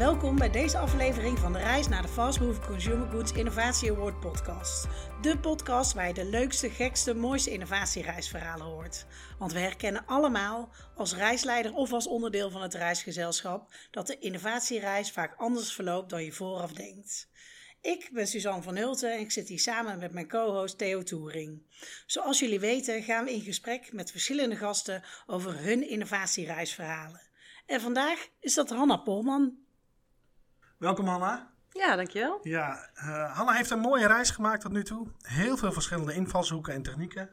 Welkom bij deze aflevering van de reis naar de Fast Moving Consumer Goods Innovatie Award podcast. De podcast waar je de leukste, gekste, mooiste innovatiereisverhalen hoort. Want we herkennen allemaal, als reisleider of als onderdeel van het reisgezelschap, dat de innovatiereis vaak anders verloopt dan je vooraf denkt. Ik ben Suzanne van Hulten en ik zit hier samen met mijn co-host Theo Toering. Zoals jullie weten gaan we in gesprek met verschillende gasten over hun innovatiereisverhalen. En vandaag is dat Hanna Polman. Welkom Hanna. Ja, dankjewel. Ja, uh, Hanna heeft een mooie reis gemaakt tot nu toe. Heel veel verschillende invalshoeken en technieken.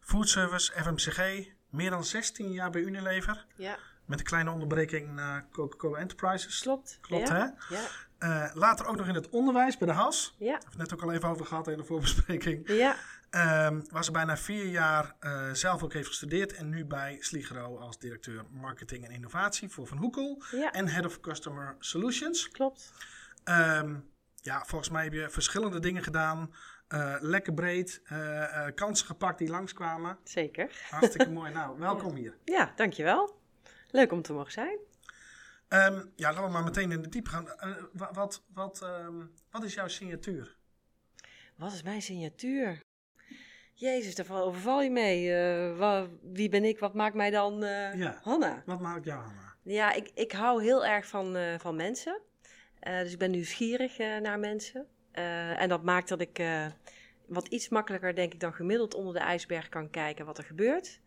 Foodservice, FMCG, meer dan 16 jaar bij Unilever. Ja. Met een kleine onderbreking naar Coca-Cola Enterprises. Klopt. Klopt, ja. hè? Ja. Uh, later ook nog in het onderwijs bij de HAS. Ja. Daar hebben we het net ook al even over gehad in de voorbespreking. Ja. Um, waar ze bijna vier jaar uh, zelf ook heeft gestudeerd. En nu bij Sligro als directeur marketing en innovatie voor Van Hoekel. Ja. En Head of Customer Solutions. Klopt. Um, ja, volgens mij heb je verschillende dingen gedaan. Uh, lekker breed. Uh, kansen gepakt die langskwamen. Zeker. Hartstikke mooi. Nou, welkom ja. hier. Ja, dankjewel. Leuk om te mogen zijn. Um, ja, laten we maar meteen in de diep gaan. wat, wat, wat is jouw signatuur? Wat is mijn signatuur? Jezus, daar overval je mee. Uh, wat, wie ben ik? Wat maakt mij dan uh, ja. Hanna? Wat maakt jou Hanna? Ja, ik, ik hou heel erg van, uh, van mensen. dus ik ben nieuwsgierig naar mensen. en dat maakt dat ik wat iets makkelijker, denk ik, dan gemiddeld onder de ijsberg kan kijken wat er gebeurt.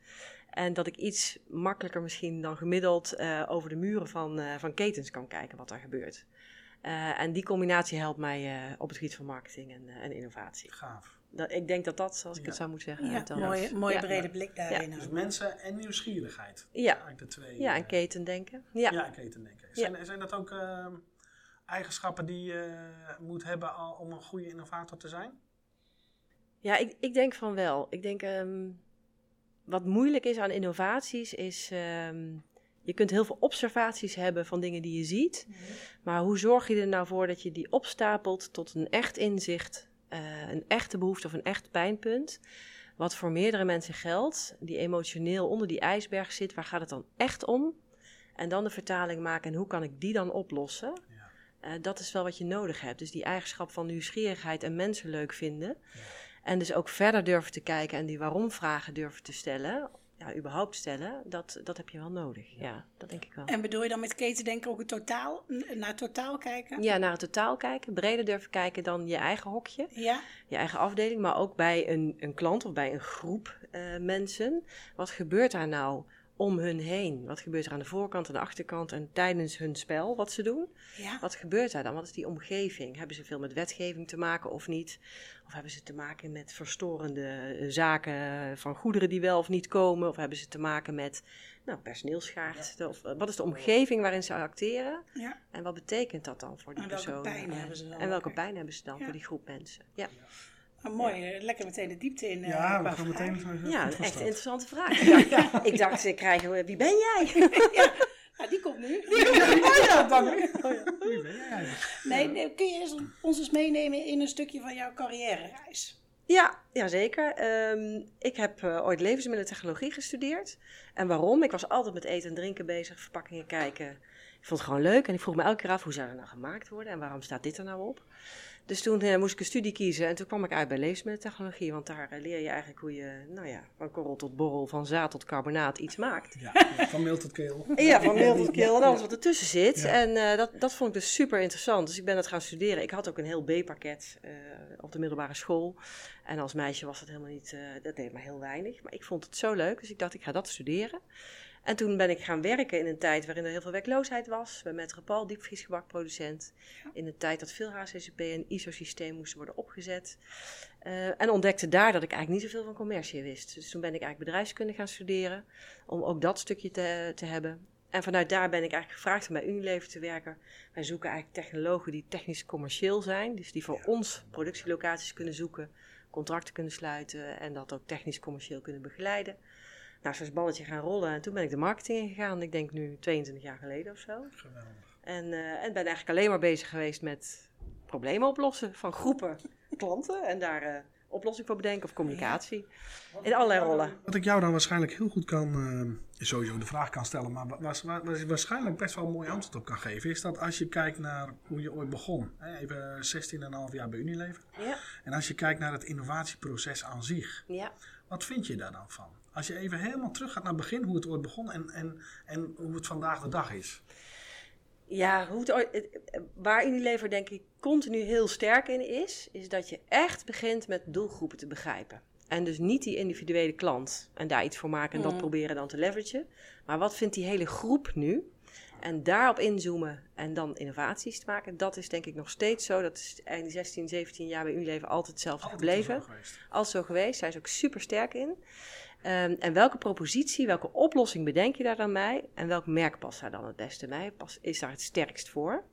En dat ik iets makkelijker misschien dan gemiddeld over de muren van, van ketens kan kijken wat er gebeurt. en die combinatie helpt mij op het gebied van marketing en, en innovatie. Gaaf. Dat, ik denk dat dat, zoals ik ja. het zou moeten zeggen. Ja, mooie, mooie brede blik daarin. Dus mensen en nieuwsgierigheid. Ja. Eigenlijk de twee. Ja, en ketendenken. Ja, ja ketendenken. Zijn, zijn dat ook uh, eigenschappen die je moet hebben al, om een goede innovator te zijn? Ja, ik, ik denk van wel. Ik denk, um, wat moeilijk is aan innovaties is... Um, je kunt heel veel observaties hebben van dingen die je ziet. Mm -hmm. Maar hoe zorg je er nou voor dat je die opstapelt tot een echt inzicht uh, een echte behoefte of een echt pijnpunt, wat voor meerdere mensen geldt, die emotioneel onder die ijsberg zit, waar gaat het dan echt om? En dan de vertaling maken en hoe kan ik die dan oplossen? Ja. Uh, dat is wel wat je nodig hebt. Dus die eigenschap van nieuwsgierigheid en mensen leuk vinden. Ja. En dus ook verder durven te kijken en die waarom-vragen durven te stellen. Ja, überhaupt stellen, dat, dat heb je wel nodig. Ja. ja, dat denk ik wel. En bedoel je dan met ketendenken ook het totaal, naar het totaal kijken? Ja, naar het totaal kijken. Breder durven kijken dan je eigen hokje. Ja. Je eigen afdeling, maar ook bij een, een klant of bij een groep uh, mensen. Wat gebeurt daar nou om hun heen? Wat gebeurt er aan de voorkant en de achterkant en tijdens hun spel, wat ze doen? Ja. Wat gebeurt daar dan? Wat is die omgeving? Hebben ze veel met wetgeving te maken of niet? Of hebben ze te maken met verstorende zaken van goederen die wel of niet komen? Of hebben ze te maken met nou, personeelsschaarste? Ja. Of wat is de omgeving waarin ze acteren? Ja. En wat betekent dat dan voor die en welke persoon? Pijn hebben ze dan en welke pijn hebben ze dan voor die groep mensen? Ja. Oh, mooi, lekker meteen de diepte in. Uh, ja, we gaan meteen. Ja, echt een interessante vraag. Ik dacht, ja. ik dacht ze krijgen, wie ben jij? ja. Ja, die komt nu. Die komt nu. Oh ja, dank oh ja. Wie ben jij eigenlijk? Nee, nee, kun je ons eens meenemen in een stukje van jouw carrière-reis? Ja, ja zeker. Um, ik heb uh, ooit levensmiddelentechnologie gestudeerd. En waarom? Ik was altijd met eten en drinken bezig, verpakkingen kijken. Ik vond het gewoon leuk en ik vroeg me elke keer af hoe zou er nou gemaakt worden en waarom staat dit er nou op? Dus toen uh, moest ik een studie kiezen en toen kwam ik uit bij levensmiddelentechnologie, want daar uh, leer je eigenlijk hoe je, nou ja, van korrel tot borrel, van zaad tot carbonaat iets maakt. Ja, van meel tot keel. Ja, van meel tot keel en alles wat ertussen zit. Ja. En uh, dat, dat vond ik dus super interessant. Dus ik ben dat gaan studeren. Ik had ook een heel B-pakket op de middelbare school. En als meisje was dat helemaal niet, dat deed me heel weinig. Maar ik vond het zo leuk, dus ik dacht ik ga dat studeren. En toen ben ik gaan werken in een tijd waarin er heel veel werkloosheid was. Bij Metropool, diepvriesgebakproducent. In een tijd dat veel HCCP en ISO-systeem moesten worden opgezet. Uh, en ontdekte daar dat ik eigenlijk niet zoveel van commercie wist. Dus toen ben ik eigenlijk bedrijfskunde gaan studeren. Om ook dat stukje te, te hebben. En vanuit daar ben ik eigenlijk gevraagd om bij Unilever te werken. Wij zoeken eigenlijk technologen die technisch commercieel zijn. Dus die voor ja. ons productielocaties kunnen zoeken. Contracten kunnen sluiten. En dat ook technisch commercieel kunnen begeleiden. Nou, zo is het balletje gaan rollen. En toen ben ik de marketing ingegaan. Ik denk nu 22 jaar geleden of zo. Geweldig. En, uh, en ben eigenlijk alleen maar bezig geweest met problemen oplossen van groepen klanten. En daar uh, oplossing voor bedenken of communicatie. In allerlei rollen. Wat ik jou dan waarschijnlijk heel goed kan, uh, sowieso de vraag kan stellen, maar was, was, waarschijnlijk best wel een mooi antwoord op kan geven, is dat als je kijkt naar hoe je ooit begon, hè, even 16,5 jaar bij Unilever, ja. en als je kijkt naar het innovatieproces aan zich, ja. wat vind je daar dan van? Als je even helemaal terug gaat naar het begin, hoe het ooit begon en, en, en hoe het vandaag de dag is. Ja, hoe het, waar Unilever denk ik continu heel sterk in is, is dat je echt begint met doelgroepen te begrijpen. En dus niet die individuele klant en daar iets voor maken en dat mm. proberen dan te leveragen. Maar wat vindt die hele groep nu? En daarop inzoomen en dan innovaties te maken, dat is denk ik nog steeds zo. Dat is in die 16, 17 jaar bij Unilever altijd hetzelfde altijd gebleven. Zo Altijd zo geweest. Zijn ze ook super sterk in. Um, en welke propositie, welke oplossing bedenk je daar dan bij? En welk merk past daar dan het beste bij? Pas, is daar het sterkst voor?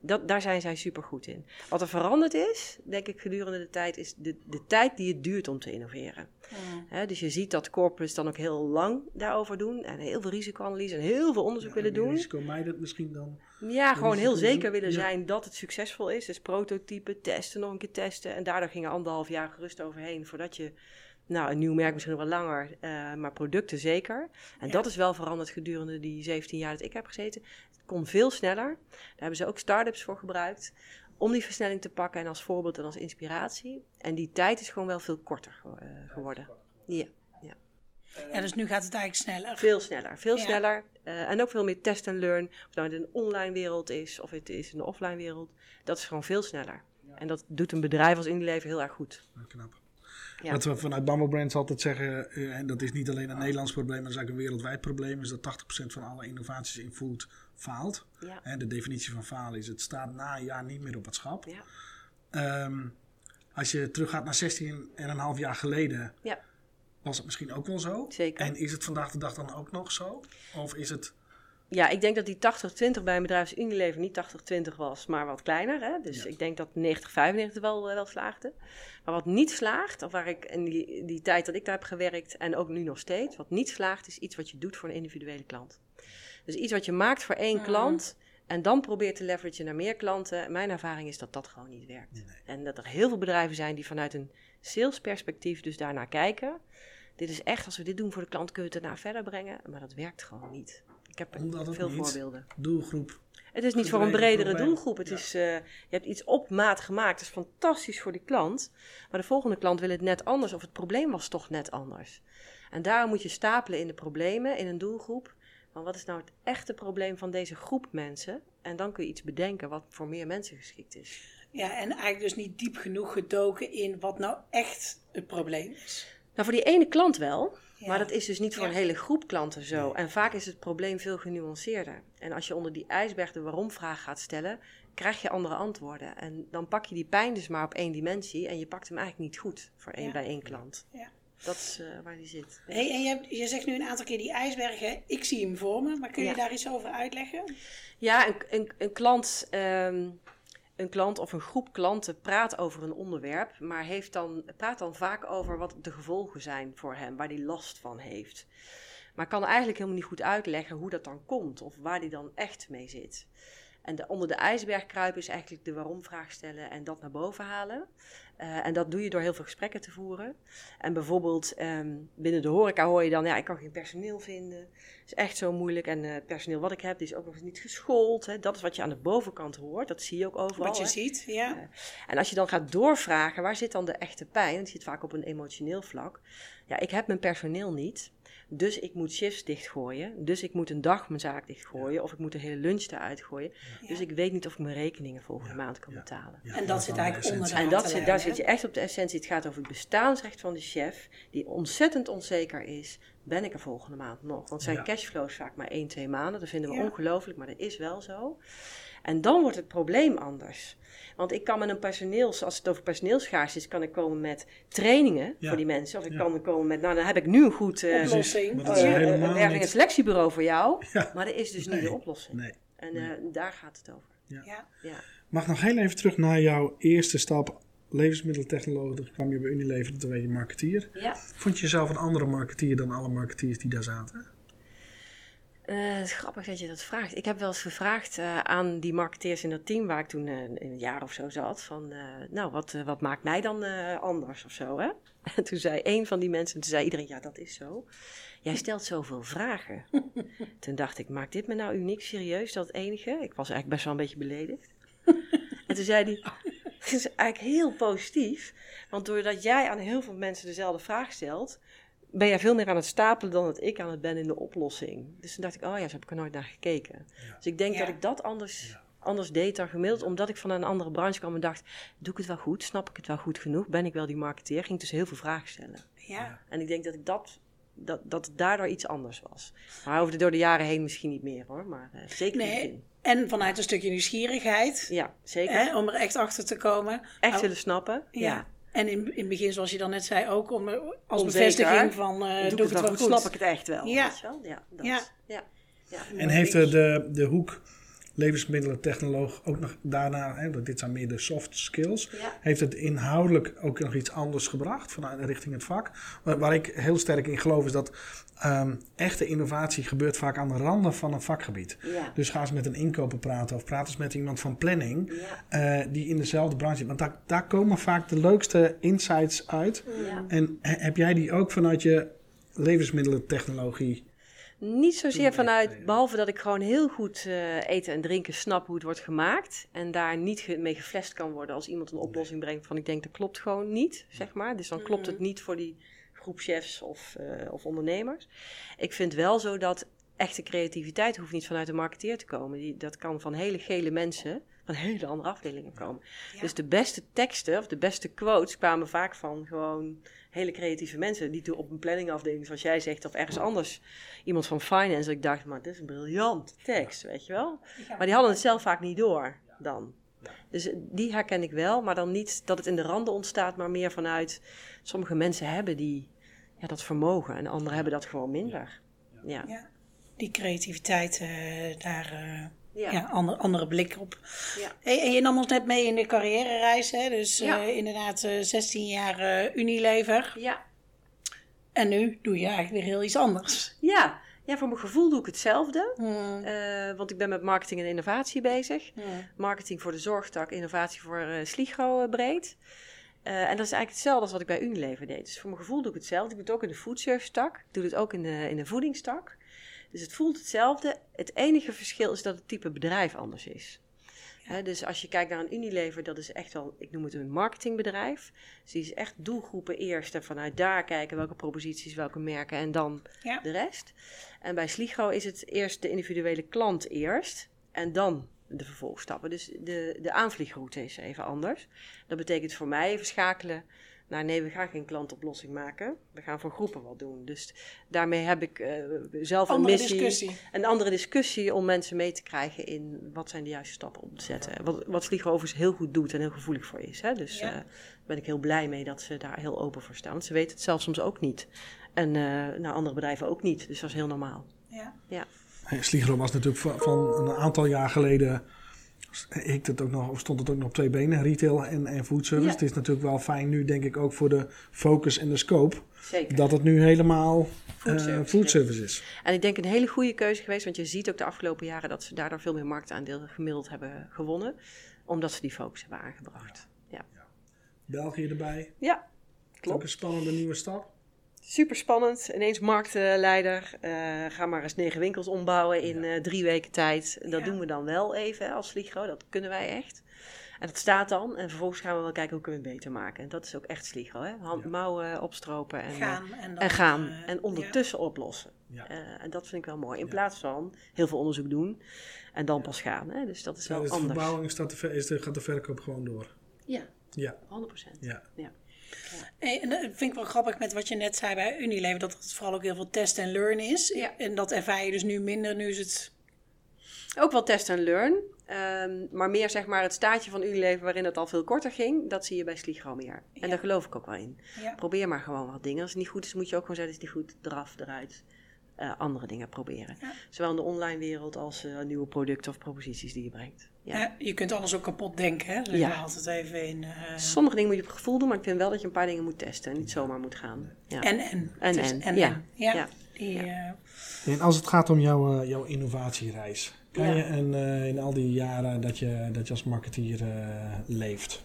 Dat, daar zijn zij super goed in. Wat er veranderd is, denk ik, gedurende de tijd, is de, de tijd die het duurt om te innoveren. dus je ziet dat corporates dan ook heel lang daarover doen en heel veel risicoanalyse en heel veel onderzoek willen doen. Risico het misschien dan? Ja, gewoon heel zeker willen zijn dat het succesvol is. Dus prototypen, testen, nog een keer testen. En daardoor gingen anderhalf jaar gerust overheen voordat je nou, een nieuw merk misschien wel langer, uh, maar producten zeker. En dat is wel veranderd gedurende die 17 jaar dat ik heb gezeten. Het kon veel sneller. Daar hebben ze ook start-ups voor gebruikt. Om die versnelling te pakken en als voorbeeld en als inspiratie. En die tijd is gewoon wel veel korter uh, geworden. Ja. Ja. ja, dus nu gaat het eigenlijk sneller. Veel sneller, veel sneller. Uh, en ook veel meer test en learn. Of nou in een online wereld is of het is in de offline wereld. Dat is gewoon veel sneller. En dat doet een bedrijf als Unilever heel erg goed. knap. Ja. Wat we vanuit Bumble Brands altijd zeggen, eh, en dat is niet alleen een Nederlands probleem, maar dat is eigenlijk een wereldwijd probleem, is dat 80% van alle innovaties in food faalt. Ja. En de definitie van falen is, het staat na een jaar niet meer op het schap. Ja. Um, als je teruggaat naar 16,5 jaar geleden, ja. was het misschien ook wel zo. Zeker. En is het vandaag de dag dan ook nog zo? Of is het ja, ik denk dat die 80-20 bij een bedrijf als Unilever niet 80-20 was, maar wat kleiner. Hè? Dus ik denk dat 90-95 wel, uh, wel slaagde. Maar wat niet slaagt, of waar ik in die, die tijd dat ik daar heb gewerkt en ook nu nog steeds, wat niet slaagt, is iets wat je doet voor een individuele klant. Dus iets wat je maakt voor één mm. klant en dan probeert te leveragen naar meer klanten. Mijn ervaring is dat dat gewoon niet werkt. En dat er heel veel bedrijven zijn die vanuit een salesperspectief dus daarnaar kijken. Dit is echt, als we dit doen voor de klant, kun je het daarna verder brengen. Maar dat werkt gewoon niet. Ik heb Omdat veel voorbeelden. Doelgroep. Het is niet voor een bredere doelgroep. Het is, uh, je hebt iets op maat gemaakt. Dat is fantastisch voor die klant. Maar de volgende klant wil het net anders. Of het probleem was toch net anders. En daarom moet je stapelen in de problemen in een doelgroep. Van wat is nou het echte probleem van deze groep mensen? En dan kun je iets bedenken wat voor meer mensen geschikt is. Ja, en eigenlijk dus niet diep genoeg gedoken in wat nou echt het probleem is. Nou, voor die ene klant wel. Maar dat is dus niet voor een hele groep klanten zo. En vaak is het probleem veel genuanceerder. En als je onder die ijsberg de waarom-vraag gaat stellen, krijg je andere antwoorden. En dan pak je die pijn dus maar op één dimensie en je pakt hem eigenlijk niet goed voor één, bij één klant. Ja. Dat is uh, waar die zit. Hey, en je, je, zegt nu een aantal keer die ijsbergen. Ik zie hem voor me, maar kun je daar iets over uitleggen? Ja, een, een, een klant. Um, een klant of een groep klanten praat over een onderwerp, maar heeft dan, praat dan vaak over wat de gevolgen zijn voor hem, waar hij last van heeft. Maar kan eigenlijk helemaal niet goed uitleggen hoe dat dan komt of waar hij dan echt mee zit. En onder de ijsberg kruipen is eigenlijk de waarom-vraag stellen en dat naar boven halen. Uh, en dat doe je door heel veel gesprekken te voeren. En bijvoorbeeld um, binnen de horeca hoor je dan, ja, ik kan geen personeel vinden. Het is echt zo moeilijk. En uh, het personeel wat ik heb, die is ook nog eens niet geschoold. Hè. Dat is wat je aan de bovenkant hoort. Dat zie je ook overal. Wat je ziet, ja. Uh, en als je dan gaat doorvragen, waar zit dan de echte pijn? Dat zit vaak op een emotioneel vlak. Ja, ik heb mijn personeel niet. Dus ik moet shifts dichtgooien. Dus ik moet een dag mijn zaak dichtgooien. Of ik moet de hele lunch eruit gooien. Dus ik weet niet of ik mijn rekeningen volgende maand kan betalen. En dat zit eigenlijk onder de En dat zit, daar zit je echt op de essentie. Het gaat over het bestaansrecht van de chef. Die ontzettend onzeker is. Ben ik er volgende maand nog? Want zijn cashflow is vaak maar 1, 2 maanden. Dat vinden we ongelooflijk, maar dat is wel zo. En dan wordt het probleem anders. Want ik kan met een personeels, als het over personeelschaars is, kan ik komen met trainingen voor die mensen. Of ik kan komen met, nou dan heb ik nu een goed uh, oplossing. Uh, een selectiebureau voor jou. Maar dat is dus niet de oplossing. Nee. En uh, daar gaat het over. Ja. Ja. Mag nog heel even terug naar jouw eerste stap. Levensmiddeltechnologie, toen kwam je bij Unilever, toen werd je marketeer. Ja. Vond je jezelf een andere marketeer dan alle marketeers die daar zaten? Uh, het is grappig dat je dat vraagt. Ik heb wel eens gevraagd uh, aan die marketeers in dat team waar ik toen uh, een jaar of zo zat: van nou, wat, wat maakt mij dan anders of zo? Hè? En toen zei een van die mensen, toen zei iedereen: ja, dat is zo. Jij stelt zoveel vragen. toen dacht ik: maakt dit me nou uniek serieus? Dat enige? Ik was eigenlijk best wel een beetje beledigd. en toen zei hij: het is eigenlijk heel positief, want doordat jij aan heel veel mensen dezelfde vraag stelt ben jij veel meer aan het stapelen dan dat ik aan het ben in de oplossing. Dus toen dacht ik, oh ja, zo heb ik er nooit naar gekeken. Dus ik denk dat ik dat anders, anders deed dan gemiddeld, omdat ik van een andere branche kwam en dacht, doe ik het wel goed? Snap ik het wel goed genoeg? Ben ik wel die marketeer? Ging dus heel veel vragen stellen. Ja. En ik denk dat ik dat, dat, dat het daardoor iets anders was. Maar over de, door de jaren heen misschien niet meer hoor, maar uh, zeker nee. En vanuit een stukje nieuwsgierigheid. Ja, zeker. Hè, om er echt achter te komen. Echt willen snappen. ja. En in, in het begin, zoals je dan net zei, ook om, als bevestiging van uh, doe, doe ik het wel goed. Snap ik het echt wel. Ja. Ja, dat, ja. ja. ja. En heeft de, de hoek levensmiddelentechnoloog ook nog daarna, hè, dit zijn meer de soft skills, heeft het inhoudelijk ook nog iets anders gebracht vanuit richting het vak. Waar, waar ik heel sterk in geloof is dat Ehm, echte innovatie gebeurt vaak aan de randen van een vakgebied. Dus ga eens met een inkoper praten of praat eens met iemand van planning ja. uh, die in dezelfde branche zit. Want daar, daar komen vaak de leukste insights uit. En heb jij die ook vanuit je levensmiddelentechnologie? Niet zozeer vanuit, behalve dat ik gewoon heel goed uh, eten en drinken snap hoe het wordt gemaakt. En daar niet mee geflasht kan worden als iemand een oplossing brengt van ik denk dat klopt gewoon niet, zeg maar. Dus dan klopt het mhm. niet voor die groepchefs of, uh, of ondernemers. Ik vind wel zo dat echte creativiteit hoeft niet vanuit de marketeer te komen. Die, dat kan van hele gele mensen van hele andere afdelingen komen. Dus de beste teksten of de beste quotes kwamen vaak van gewoon hele creatieve mensen. Die op een planningafdeling, zoals jij zegt, of ergens anders. Iemand van finance. Ik dacht, maar dit is een briljant tekst, weet je wel. Maar die hadden het zelf vaak niet door dan. Dus die herken ik wel, maar dan niet dat het in de randen ontstaat, maar meer vanuit sommige mensen hebben die ja, dat vermogen en anderen hebben dat gewoon minder. Ja. ja. Die creativiteit, uh, daar uh, ja. andere, andere blik op. Ja. Hey, en je nam ons net mee in de carrière-reis, hè? dus uh, inderdaad 16 jaar Unilever. Ja. En nu doe je eigenlijk weer heel iets anders. Ja, ja, voor mijn gevoel doe ik hetzelfde. Hmm. want ik ben met marketing en innovatie bezig. Hmm. Marketing voor de zorgtak, innovatie voor uh, Sligo breed. Uh, en dat is eigenlijk hetzelfde als wat ik bij Unilever deed. Dus voor mijn gevoel doe ik hetzelfde. Ik doe het ook in de foodservice tak. Ik doe het ook in de, in de voedingstak. Dus het voelt hetzelfde. Het enige verschil is dat het type bedrijf anders is. dus als je kijkt naar een Unilever, dat is echt wel, ik noem het een marketingbedrijf. Dus die is echt doelgroepen eerst en vanuit daar kijken welke proposities, welke merken en dan de rest. En bij Sligo is het eerst de individuele klant eerst en dan de vervolgstappen. Dus de, de aanvliegroute is even anders. Dat betekent voor mij even schakelen naar nee, we gaan geen klantoplossing maken. We gaan voor groepen wat doen. Dus daarmee heb ik uh, zelf andere een missie. Discussie. Een andere discussie om mensen mee te krijgen in wat zijn de juiste stappen om te zetten. Wat, wat Vliegen overigens heel goed doet en heel gevoelig voor is. Hè? Dus daar uh, ben ik heel blij mee dat ze daar heel open voor staan. Want ze weten het zelf soms ook niet. En uh, nou, andere bedrijven ook niet. Dus dat is heel normaal. Ja. ja. Sligro was natuurlijk van, van, een aantal jaar geleden. Ik het ook nog, of stond het ook nog op twee benen, retail en, en foodservice. Het is natuurlijk wel fijn nu, denk ik, ook voor de focus en de scope. Zeker. Dat het nu helemaal foodservice, uh, is. En ik denk een hele goede keuze geweest, want je ziet ook de afgelopen jaren dat ze daardoor veel meer marktaandeel gemiddeld hebben gewonnen. Omdat ze die focus hebben aangebracht. Ja. ja. België erbij. Ja, klopt. Ook een spannende nieuwe stap super spannend. Ineens marktleider. Uh, ga maar eens negen winkels ombouwen in uh, drie weken tijd. Dat doen we dan wel even als Sligro. Dat kunnen wij echt. En dat staat dan. En vervolgens gaan we wel kijken hoe kunnen we het beter maken. En dat is ook echt Sligro. Hè? Hand, Mouwen opstropen en gaan. En, dan, en, gaan. en ondertussen oplossen. en dat vind ik wel mooi. In plaats van heel veel onderzoek doen en dan pas gaan. Hè? Dus dat is wel dus anders. De verbouwing staat de, is de, gaat de verkoop gewoon door. Ja, ja. 100%. Ja. ja. En dat vind ik wel grappig met wat je net zei bij Unilever, dat het vooral ook heel veel test en learn is. Ja. En dat ervaar je dus nu minder, nu is het... Ook wel test en learn, um, maar meer zeg maar het staatje van Unilever waarin het al veel korter ging, dat zie je bij Sligro meer. En daar geloof ik ook wel in. Probeer maar gewoon wat dingen. Als het niet goed is, moet je ook gewoon zeggen, is het niet goed, eraf, eruit. Uh, andere dingen proberen. Zowel in de online wereld als uh, nieuwe producten of proposities die je brengt. Ja. je kunt alles ook kapot denken, hè? Dus ja. altijd even in... Uh... Sommige dingen moet je op gevoel doen, maar ik vind wel dat je een paar dingen moet testen en niet zomaar moet gaan. Ja. En, en. En, en. en, ja. ja. Die, En als het gaat om jouw, jouw innovatiereis, kan je een, in al die jaren dat je, dat je als marketeer leeft,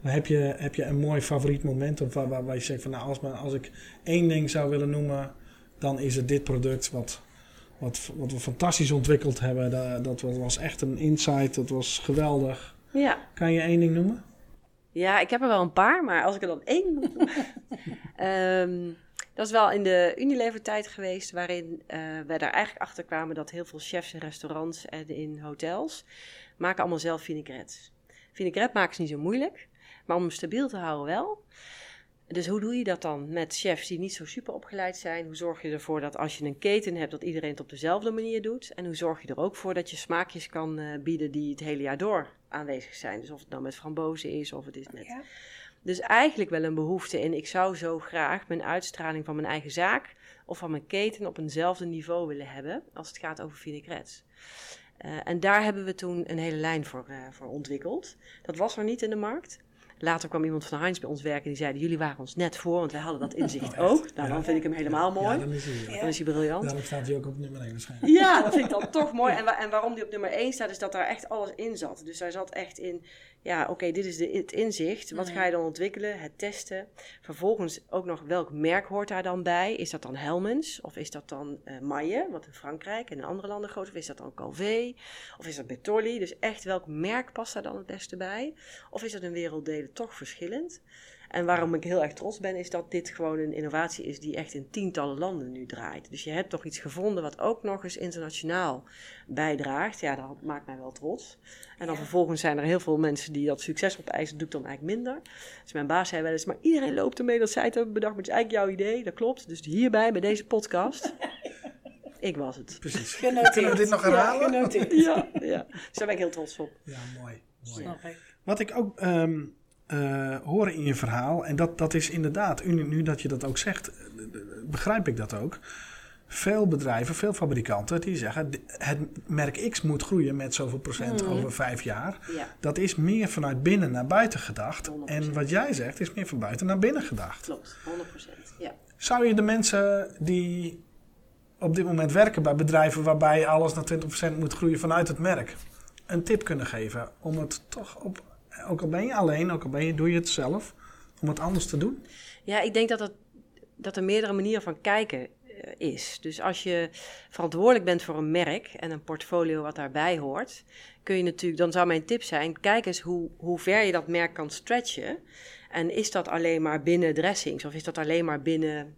heb je, heb je een mooi favoriet moment of waar, waar, je zegt van nou, als, als ik één ding zou willen noemen, dan is het dit product wat, wat, wat we fantastisch ontwikkeld hebben. Dat, dat was echt een insight, dat was geweldig. Ja. Kan je één ding noemen? Ja, ik heb er wel een paar, maar als ik er dan één moet noemen. um, dat is wel in de Unilever-tijd geweest, waarin uh, wij daar eigenlijk achter kwamen dat heel veel chefs in restaurants en in hotels maken allemaal zelf vinaigrettes. Vinaigrette maken ze niet zo moeilijk. Maar om hem stabiel te houden wel. Dus hoe doe je dat dan met chefs die niet zo super opgeleid zijn? Hoe zorg je ervoor dat als je een keten hebt, dat iedereen het op dezelfde manier doet? En hoe zorg je er ook voor dat je smaakjes kan uh, bieden die het hele jaar door aanwezig zijn? Dus of het nou met frambozen is of het is met... Ja. Dus eigenlijk wel een behoefte in, ik zou zo graag mijn uitstraling van mijn eigen zaak of van mijn keten op eenzelfde niveau willen hebben als het gaat over vinaigrettes. Uh, en daar hebben we toen een hele lijn voor, uh, voor ontwikkeld. Dat was er niet in de markt. Later kwam iemand van Heinz bij ons werken die zeiden: Jullie waren ons net voor, want wij hadden dat inzicht oh, ook. Nou, dan vind ik hem helemaal mooi. Ja, dan, is hij, dan is hij briljant. Daarom staat hij ook op nummer 1 waarschijnlijk. Ja, dat vind ik dan toch mooi. En, en waarom die op nummer 1 staat, is dat daar echt alles in zat. Dus hij zat echt in ja, oké, dit is de, het inzicht. Wat ga je dan ontwikkelen? Het testen. Vervolgens ook nog welk merk hoort daar dan bij? Is dat dan Helmens? Of is dat dan uh, Maille, wat in Frankrijk en in andere landen groot? Of is dat dan Calvé? Of is dat Bertolli? Dus echt welk merk past daar dan het beste bij? Of is dat in werelddelen toch verschillend? En waarom ik heel erg trots ben, is dat dit gewoon een innovatie is die echt in tientallen landen nu draait. Dus je hebt toch iets gevonden wat ook nog eens internationaal bijdraagt. Ja, dat maakt mij wel trots. En dan vervolgens zijn er heel veel mensen die dat succes opeisen, doe ik dan eigenlijk minder. Dus mijn baas zei wel eens, maar iedereen loopt ermee dat zij het hebben bedacht, maar het is eigenlijk jouw idee, dat klopt. Dus hierbij, bij deze podcast, ik was het. Precies. Genoteerd. Kunnen we dit nog herhalen? Ja, ja, ja. Dus daar ben ik heel trots op. Ja, mooi. mooi. Wat ik ook um, uh, horen in je verhaal, en dat, dat is inderdaad, nu, nu dat je dat ook zegt, begrijp ik dat ook veel bedrijven, veel fabrikanten die zeggen: het merk X moet groeien met zoveel procent mhm. over vijf jaar. Dat is meer vanuit binnen naar buiten gedacht. En wat jij zegt is meer van buiten naar binnen gedacht. Klopt, 100%. Ja. Zou je de mensen die op dit moment werken bij bedrijven waarbij alles naar 20% moet groeien vanuit het merk, een tip kunnen geven om het toch op, ook al ben je alleen, ook al ben je, doe je het zelf, om het anders te doen? Ja, ik denk dat, het, dat er meerdere manieren van kijken eh, is. Dus als je verantwoordelijk bent voor een merk en een portfolio wat daarbij hoort, kun je natuurlijk, dan zou mijn tip zijn: kijk eens hoe, hoe ver je dat merk kan stretchen. En is dat alleen maar binnen dressings of is dat alleen maar binnen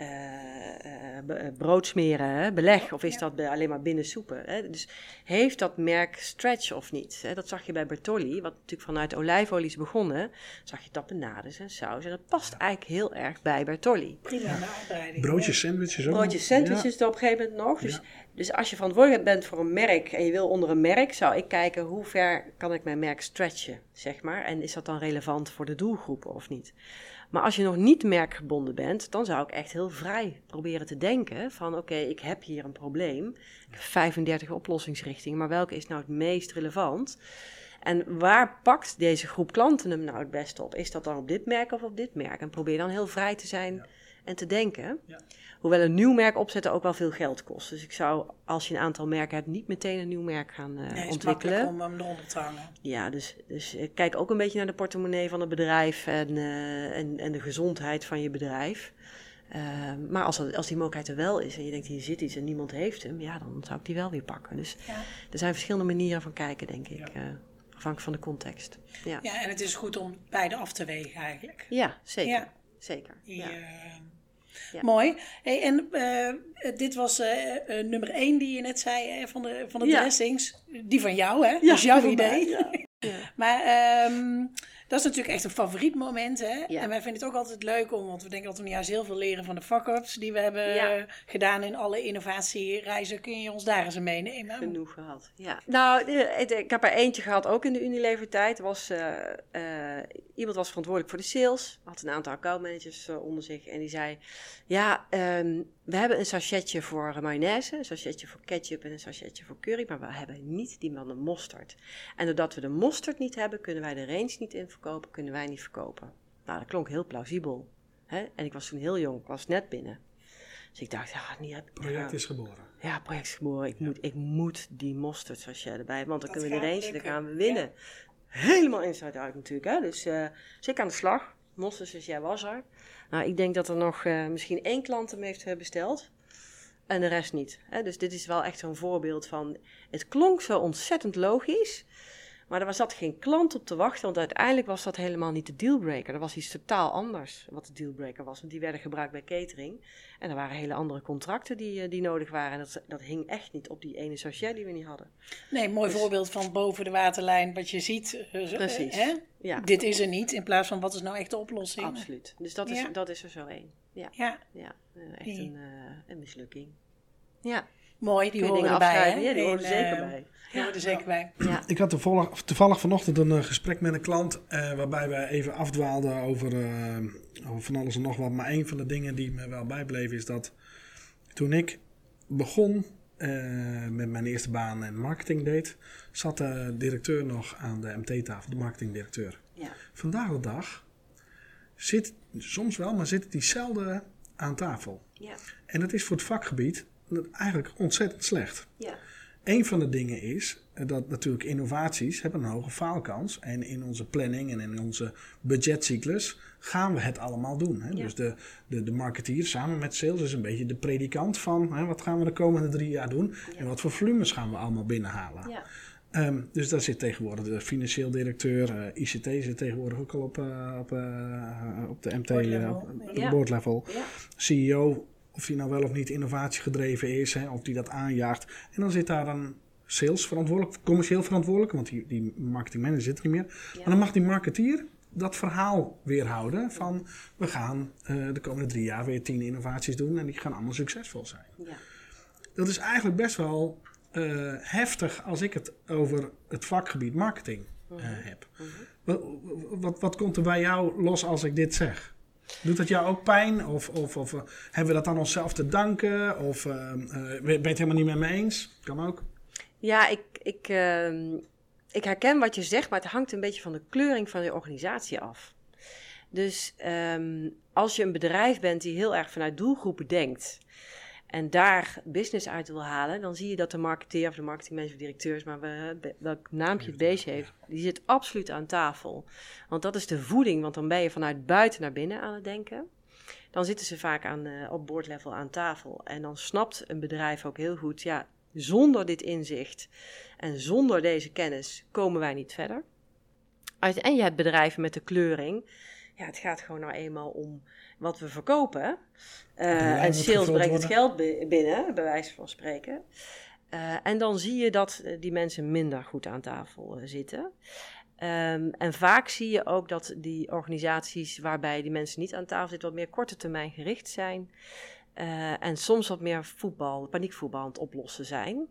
uh, brood smeren, beleg, of is dat alleen maar binnen soepen? Hè? Dus heeft dat merk stretch of niet? Hè? Dat zag je bij Bertolli, wat natuurlijk vanuit olijfolie is begonnen. Zag je tapenades en saus. En dat past eigenlijk heel erg bij Bertolli. Prima uitbreiding. Broodjes, sandwiches ook Broodjes, sandwiches ja. op een gegeven moment nog. Dus, dus als je verantwoordelijk bent voor een merk en je wil onder een merk, zou ik kijken hoe ver kan ik mijn merk stretchen, zeg maar. En is dat dan relevant voor de doelgroepen of niet? Maar als je nog niet merkgebonden bent, dan zou ik echt heel vrij proberen te denken van oké, ik heb hier een probleem. Ik heb 35 oplossingsrichtingen, maar welke is nou het meest relevant? En waar pakt deze groep klanten hem nou het beste op? Is dat dan op dit merk of op dit merk? En probeer dan heel vrij te zijn en te denken. Ja. Hoewel een nieuw merk opzetten ook wel veel geld kost. Dus ik zou, als je een aantal merken hebt, niet meteen een nieuw merk gaan uh, nee, ontwikkelen. om hem eronder te hangen. Ja, dus, dus eh, kijk ook een beetje naar de portemonnee van het bedrijf en, uh, en, en de gezondheid van je bedrijf. Uh, maar als, als die mogelijkheid er wel is en je denkt hier zit iets en niemand heeft hem, ja, dan zou ik die wel weer pakken. Dus ja. er zijn verschillende manieren van kijken, denk ik. Ja. afhankelijk van de context. Ja. ja, en het is goed om beide af te wegen eigenlijk. Ja, zeker. Zeker. ja. Mooi. Hey, en uh, dit was uh, nummer één die je net zei van de, van de dressings. Die van jou, hè? Ja, dat is jouw idee. maar um, dat is natuurlijk echt een favoriet moment. Hè? En wij vinden het ook altijd leuk om, want we denken dat we juist heel veel leren van de fuck-ups die we hebben gedaan in alle innovatiereizen. Kun je ons daar eens een meenemen? Genoeg gehad. Ja. Nou, ik heb er eentje gehad ook in de Unilever-tijd. Was, uh, iemand was verantwoordelijk voor de sales, had een aantal accountmanagers uh, onder zich en die zei: Ja, um, we hebben een sachetje voor mayonaise, een sachetje voor ketchup en een sachetje voor curry, maar we hebben niet die man de mosterd. En doordat we de mosterd niet hebben, kunnen wij de range niet in verkopen, kunnen wij niet verkopen. Nou, dat klonk heel plausibel. Hè? En ik was toen heel jong, ik was net binnen. Dus ik dacht, ja, niet... Het project is geboren. Ja, project is geboren. Ik, moet, ik moet die mosterd jij erbij want dan kunnen we de range, dan gaan we winnen. Helemaal inside out natuurlijk, hè. Dus, uh, ik aan de slag. Mosterd zoals jij was er. Nou, ik denk dat er nog uh, misschien één klant hem heeft besteld. En de rest niet. Hè? Dus dit is wel echt zo'n voorbeeld van. Het klonk zo ontzettend logisch. Maar er zat geen klant op te wachten, want uiteindelijk was dat helemaal niet de dealbreaker. Er was iets totaal anders wat de dealbreaker was. Want die werden gebruikt bij catering. En er waren hele andere contracten die, eh, die nodig waren. En dat, dat hing echt niet op die ene sociëteit die we niet hadden. Nee, mooi dus- voorbeeld van boven de waterlijn, wat je ziet. Uh, Precies. Hè? Ja. Dit is er niet, in plaats van wat is nou echt de oplossing. Absoluut. Dus dat is, dat is er zo één. Ja. ja. ja. echt een, een mislukking. Ja. Mooi, die horen erbij. Hè? Ja, die horen er zeker bij. Die horen er zeker bij. Ja. Ik had toevallig, toevallig vanochtend een uh, gesprek met een klant uh, waarbij we even afdwaalden over, uh, over van alles en nog wat. Maar een van de dingen die me wel bijbleef is dat toen ik begon met mijn eerste baan en marketing deed, zat de directeur nog aan de MT-tafel, de marketingdirecteur. Ja. Vandaag de dag zit soms wel, maar zit die zelden aan tafel. Ja. En dat is voor het vakgebied eigenlijk ontzettend slecht. Ja. Een van de dingen is dat natuurlijk innovaties hebben een hoge faalkans. En in onze planning en in onze budgetcyclus gaan we het allemaal doen. Hè? Dus de, de, de marketeer samen met sales is een beetje de predikant van hè, wat gaan we de komende drie jaar doen. En wat voor volumes gaan we allemaal binnenhalen. Ja. Ehm, dus daar zit tegenwoordig de financieel directeur, uh, eh, ICT zit tegenwoordig ook al op, uh, op, uh, op de MT, op, de board level. CEO of die nou wel of niet innovatiegedreven is, hè, of die dat aanjaagt. En dan zit daar een sales verantwoordelijk, commercieel verantwoordelijk, want die, die marketingmanager zit er niet meer. Maar dan mag die marketeer dat verhaal weerhouden van we gaan uh, de komende drie jaar weer tien innovaties doen en die gaan allemaal succesvol zijn. Ja. Dat is eigenlijk best wel uh, heftig als ik het over het vakgebied marketing uh, heb. Mm wat, wat, wat komt er bij jou los als ik dit zeg? Doet dat jou ook pijn? Of, of, of uh, hebben we dat aan onszelf te danken? Of uh, uh, ben je het helemaal niet met me eens? Kan ook. Ja, ik, ik, ehm, ik herken wat je zegt, maar het hangt een beetje van de kleuring van je organisatie af. Dus um, als je een bedrijf bent die heel erg vanuit doelgroepen denkt en daar business uit wil halen, dan zie je dat de marketeer of de marketingmanager, directeur, maar welk naampje het beestje heeft, die zit absoluut aan tafel. Want dat is de voeding, want dan ben je vanuit buiten naar binnen aan het denken. Dan zitten ze vaak aan, uh, op boardlevel aan tafel. En dan snapt een bedrijf ook heel goed, ja, zonder dit inzicht en zonder deze kennis komen wij niet verder. En je hebt bedrijven met de kleuring. Ja, het gaat gewoon nou eenmaal om wat we verkopen. Uh, en sales brengt het geld binnen, bij wijze van spreken. Uh, en dan zie je dat eh, die mensen minder goed aan tafel zitten. Um, en vaak zie je ook dat die organisaties waarbij die mensen niet aan tafel zitten, wat meer korte termijn gericht zijn. Uh, en soms wat meer voetbal, paniekvoetbal aan het oplossen zijn.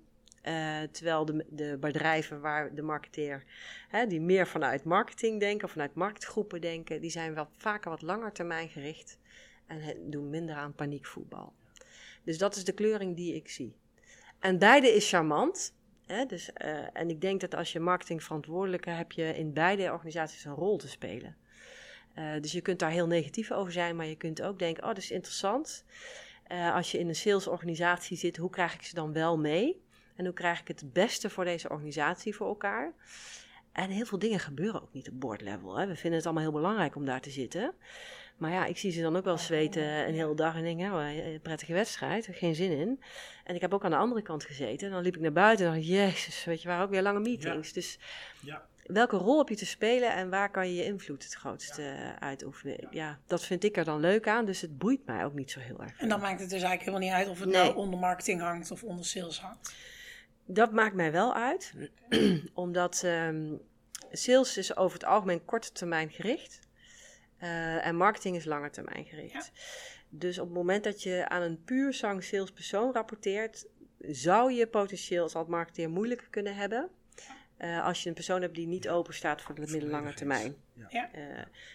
Uh, terwijl de, de, bedrijven waar de marketeer, hè, die meer vanuit marketing denken, of vanuit marktgroepen denken, die zijn wel vaker wat langer termijn gericht en doen minder aan paniekvoetbal. Dus dat is de kleuring die ik zie. En beide is charmant. Hè, dus, uh, en ik denk dat als je marketingverantwoordelijke heb je in beide organisaties een rol te spelen. Uh, dus je kunt daar heel negatief over zijn, maar je kunt ook denken: oh, dat is interessant. Als je in een salesorganisatie zit, hoe krijg ik ze dan wel mee? En hoe krijg ik het beste voor deze organisatie voor elkaar? En heel veel dingen gebeuren ook niet op boardlevel. Hè. We vinden het allemaal heel belangrijk om daar te zitten. Maar ja, ik zie ze dan ook wel zweten een hele dag en denk, ja, een prettige wedstrijd, geen zin in. En ik heb ook aan de andere kant gezeten. En dan liep ik naar buiten en dacht, jezus, weet je, waren ook weer lange meetings. Dus ja. welke rol heb je te spelen en waar kan je je invloed het grootste ja. uitoefenen? Ja. dat vind ik er dan leuk aan, dus het boeit mij ook niet zo heel erg. En dan maakt het dus eigenlijk helemaal niet uit of het nou onder marketing hangt of onder sales hangt? Dat maakt mij wel uit, omdat um, sales is over het algemeen korte termijn gericht. Uh, en marketing is lange termijn gericht. Dus op het moment dat je aan een puur zang salespersoon rapporteert, zou je potentieel als marketeer moeilijker kunnen hebben. Uh, als je een persoon hebt die niet open staat voor de middellange termijn. Ja. Uh,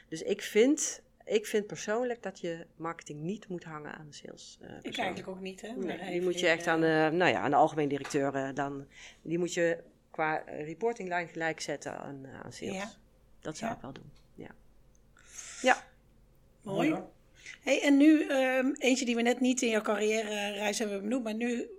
dus ik vind ik vind persoonlijk dat je marketing niet moet hangen aan de sales. Uh, ik eigenlijk ook niet. Hè? Nee, die moet je echt aan de, nou ja, aan de algemeen directeur uh, dan. Die moet je qua reportinglijn gelijk zetten aan, uh, aan sales. Ja. Dat zou ja. ik wel doen. Ja. Ja. Mooi. Hey, en nu, ehm, eentje die we net niet in jouw carrière reis hebben benoemd, maar nu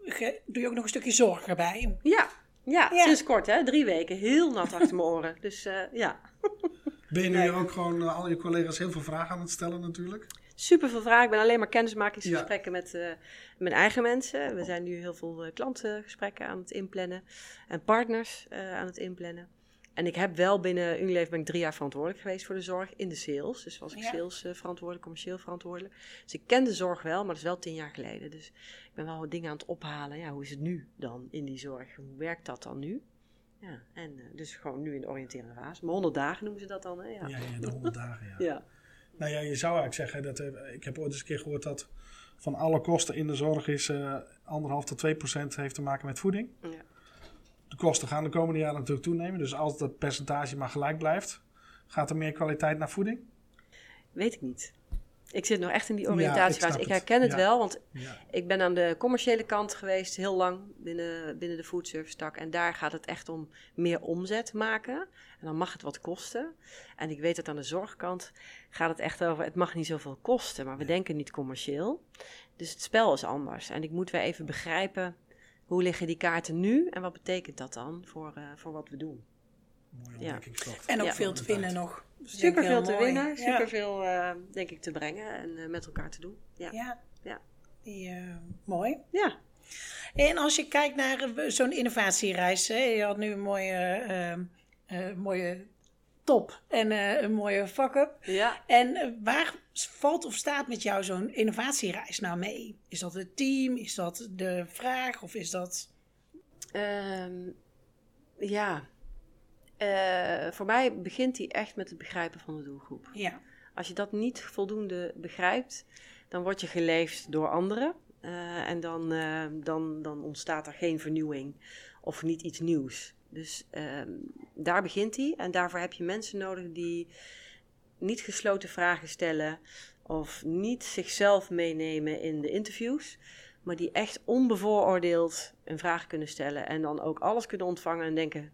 doe je ook nog een stukje zorg erbij. Ja, ja, sinds kort hè, drie weken. Heel nat achter mijn oren. Dus uh, ja. Ben je nu ook gewoon uh, al je collega's heel veel vragen aan het stellen natuurlijk? Super veel vragen. Ik ben alleen maar kennismakingsgesprekken met uh, mijn eigen mensen. We zijn nu heel veel klantengesprekken aan het inplannen. En partners aan het inplannen. En ik heb wel binnen Unilever ben ik drie jaar verantwoordelijk geweest voor de zorg in de sales. Dus was ik sales uh, verantwoordelijk, commercieel verantwoordelijk. Dus ik ken de zorg wel, maar dat is wel tien jaar geleden. Dus ik ben wel wat dingen aan het ophalen. Ja, hoe is het nu dan in die zorg? Hoe werkt dat dan nu? Ja, en uh, dus gewoon nu in de oriënterende fase. Maar 100 dagen noemen ze dat dan, hè? Ja, ja, ja de 100 dagen, ja. ja. Nou ja, je zou eigenlijk zeggen, dat, uh, ik heb ooit eens een keer gehoord dat van alle kosten in de zorg is anderhalf tot 2 procent heeft te maken met voeding. Ja. De kosten gaan de komende jaren natuurlijk toenemen. Dus als dat percentage maar gelijk blijft, gaat er meer kwaliteit naar voeding? Weet ik niet. Ik zit nog echt in die oriëntatiefase. ik, ik, herken het, wel, want ik ben aan de commerciële kant geweest heel lang binnen, binnen de foodservice tak. En daar gaat het echt om meer omzet maken. En dan mag het wat kosten. En ik weet dat aan de zorgkant gaat het echt over, het mag niet zoveel kosten, maar we denken niet commercieel. Dus het spel is anders. En ik moet weer even begrijpen hoe liggen die kaarten nu en wat betekent dat dan voor, uh, voor wat we doen? Ja. En ook veel te winnen nog. Super veel te winnen, super veel uh, denk ik te brengen en uh, met elkaar te doen. Ja, ja. ja. Die, mooi. Ja. En als je kijkt naar zo'n innovatiereis, hè, je had nu een mooie, mooie top en uh, een mooie fuck-up. Ja. En uh, waar valt of staat met jou zo'n innovatiereis nou mee? Is dat het team? Is dat de vraag? Of is dat... Um, ja, uh, voor mij begint die echt met het begrijpen van de doelgroep. Ja. Als je dat niet voldoende begrijpt, dan word je geleefd door anderen. en dan, dan, dan ontstaat er geen vernieuwing of niet iets nieuws. Dus ehm, daar begint hij. En daarvoor heb je mensen nodig die niet gesloten vragen stellen of niet zichzelf meenemen in de interviews, maar die echt onbevooroordeeld een vraag kunnen stellen en dan ook alles kunnen ontvangen en denken: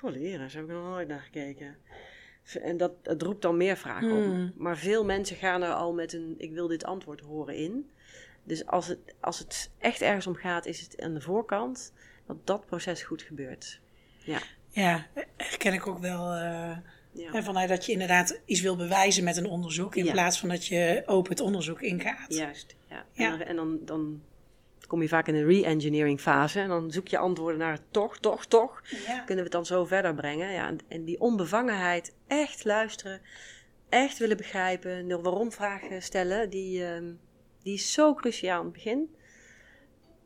zo heb ik nog nooit naar gekeken. En dat, dat roept dan meer vragen op. Hmm. Maar veel mensen gaan er al met een: ik wil dit antwoord horen in. Dus als het, als het echt ergens om gaat, is het aan de voorkant dat dat proces goed gebeurt. Ja, ja herken ik ook wel. Uh, ja. Vanuit dat je inderdaad iets wil bewijzen met een onderzoek, in plaats van dat je open het onderzoek ingaat. Juist, ja. ja. En, dan, dan, kom je vaak in een re-engineering fase en dan zoek je antwoorden naar toch, toch, toch. Kunnen we het dan zo verder brengen? Ja, en, die onbevangenheid, echt luisteren, echt willen begrijpen, nul waarom vragen stellen, die, uh, die is zo cruciaal in het begin.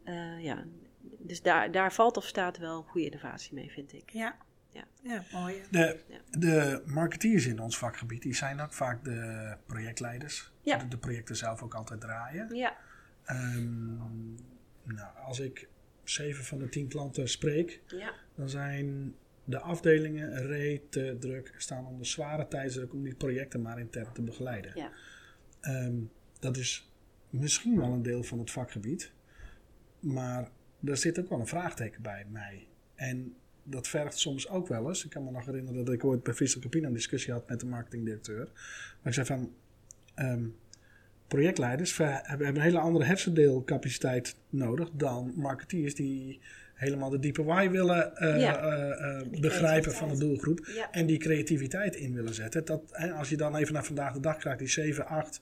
Uh, ja, dus daar, daar valt of staat wel goede innovatie mee, vind ik. Ja, ja. ja mooi. De, de marketeers in ons vakgebied, die zijn ook vaak de projectleiders. Ja. De, de projecten zelf ook altijd draaien. Ja. Um, nou, als ik zeven van de tien klanten spreek, ja. dan zijn de afdelingen rete druk, staan onder zware tijdsdruk om die projecten maar intern te begeleiden. Ja. Um, dat is misschien wel een deel van het vakgebied, maar daar zit ook wel een vraagteken bij mij. En dat vergt soms ook wel eens. Ik kan me nog herinneren dat ik ooit bij Vissel Capina een discussie had met de marketingdirecteur. Maar ik zei van, um, projectleiders hebben een hele andere hersendeelcapaciteit nodig dan marketeers die helemaal de diepe why willen uh, begrijpen van de doelgroep. En die creativiteit in willen zetten. Dat, als je dan even naar vandaag de dag kijkt, die 7, 8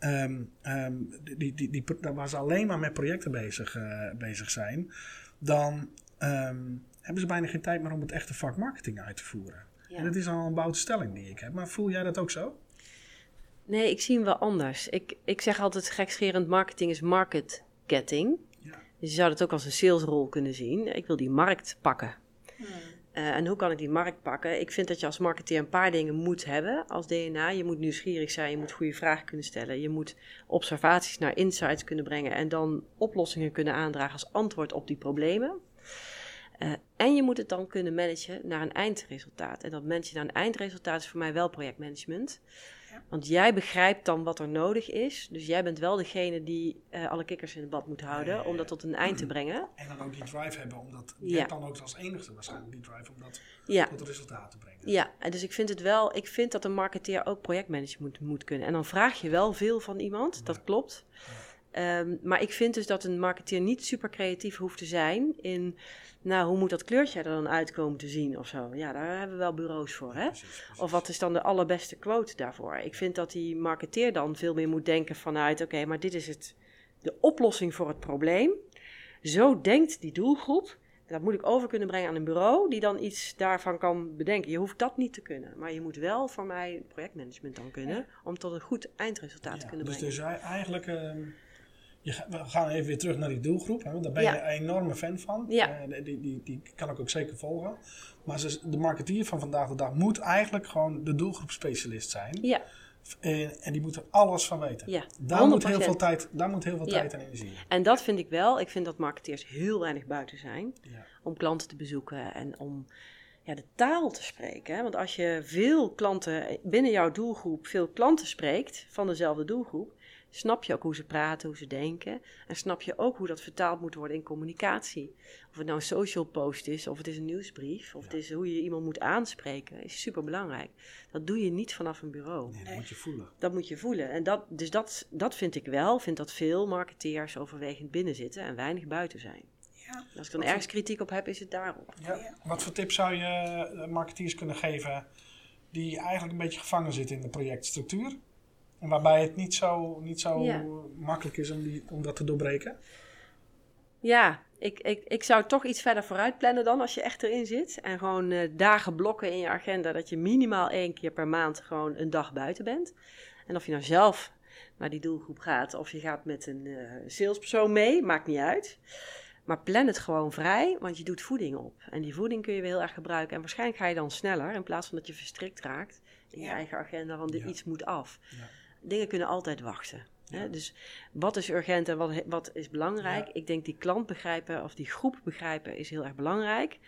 um, um, die, die, die, waar ze alleen maar met projecten bezig, bezig zijn, dan um, hebben ze bijna geen tijd meer om het echte vak marketing uit te voeren. Ja. En dat is al een bouwde stelling die ik heb. Maar voel jij dat ook zo? Nee, ik zie hem wel anders. Ik, ik zeg altijd gekscherend, marketing is market getting. Ja. Dus je zou het ook als een salesrol kunnen zien. Ik wil die markt pakken. Hmm. Uh, en hoe kan ik die markt pakken? Ik vind dat je als marketeer een paar dingen moet hebben als DNA. Je moet nieuwsgierig zijn, je moet goede vragen kunnen stellen. Je moet observaties naar insights kunnen brengen en dan oplossingen kunnen aandragen als antwoord op die problemen. Uh, en je moet het dan kunnen managen naar een eindresultaat. En dat managen naar een eindresultaat is voor mij wel projectmanagement. Want jij begrijpt dan wat er nodig is. Dus jij bent wel degene die uh, alle kikkers in het bad moet houden om dat tot een eind te brengen. En dan ook die drive hebben, omdat je hebt dan ook als enige waarschijnlijk die drive om dat tot resultaat te brengen. Ja, en dus ik vind het wel, ik vind dat een marketeer ook projectmanager moet, moet kunnen. En dan vraag je wel veel van iemand, dat klopt. Ehm, maar ik vind dus dat een marketeer niet super creatief hoeft te zijn in, nou, hoe moet dat kleurtje er dan uitkomen te zien of zo. Ja, daar hebben we wel bureaus voor, hè? Of wat is dan de allerbeste quote daarvoor? Ik vind dat die marketeer dan veel meer moet denken vanuit, oké, maar dit is het, de oplossing voor het probleem. Zo denkt die doelgroep. Dat moet ik over kunnen brengen aan een bureau die dan iets daarvan kan bedenken. Je hoeft dat niet te kunnen, maar je moet wel voor mij projectmanagement dan kunnen om tot een goed eindresultaat te kunnen dus brengen. Dus eigenlijk we gaan even weer terug naar die doelgroep. Hè, daar ben je een enorme fan van. Ja. Uh, die, die, die kan ik ook zeker volgen. Maar de marketeer van vandaag de dag moet eigenlijk gewoon de doelgroepspecialist zijn. Ja. En, en die moet er alles van weten. Ja, daar, moet heel veel tijd, daar moet heel veel tijd en energie in. En dat vind ik wel. Ik vind dat marketeers heel weinig buiten zijn. Om klanten te bezoeken en om ja, de taal te spreken. Hè? Want als je veel klanten binnen jouw doelgroep, veel klanten spreekt van dezelfde doelgroep, snap je ook hoe ze praten, hoe ze denken. En snap je ook hoe dat vertaald moet worden in communicatie. Of het nou een social post is, of het is een nieuwsbrief, of het is hoe je iemand moet aanspreken, is super belangrijk. Dat doe je niet vanaf een bureau. Nee, dat moet je voelen. Dat moet je voelen. En dat, dus dat, dat vind ik wel. vind dat veel marketeers overwegend binnen zitten en weinig buiten zijn. Ja. Als ik dan ergens kritiek op heb, is het daarop. Ja. Wat voor tips zou je eh, marketeers kunnen geven die eigenlijk een beetje gevangen zitten in de projectstructuur? Waarbij het niet zo, niet zo makkelijk is om, die, om dat te doorbreken? Ja, ik, ik, ik zou toch iets verder vooruit plannen dan als je echt erin zit. En gewoon uh, dagen blokken in je agenda dat je minimaal één keer per maand gewoon een dag buiten bent. En of je nou zelf naar die doelgroep gaat of je gaat met een uh, salespersoon mee, maakt niet uit. Maar plan het gewoon vrij, want je doet voeding op. En die voeding kun je weer heel erg gebruiken. En waarschijnlijk ga je dan sneller in plaats van dat je verstrikt raakt in je eigen agenda, want er iets moet af. Ja dingen kunnen altijd wachten. Hè? Dus wat is urgent en wat, wat is belangrijk? Ik denk die klant begrijpen of die groep begrijpen is heel erg belangrijk.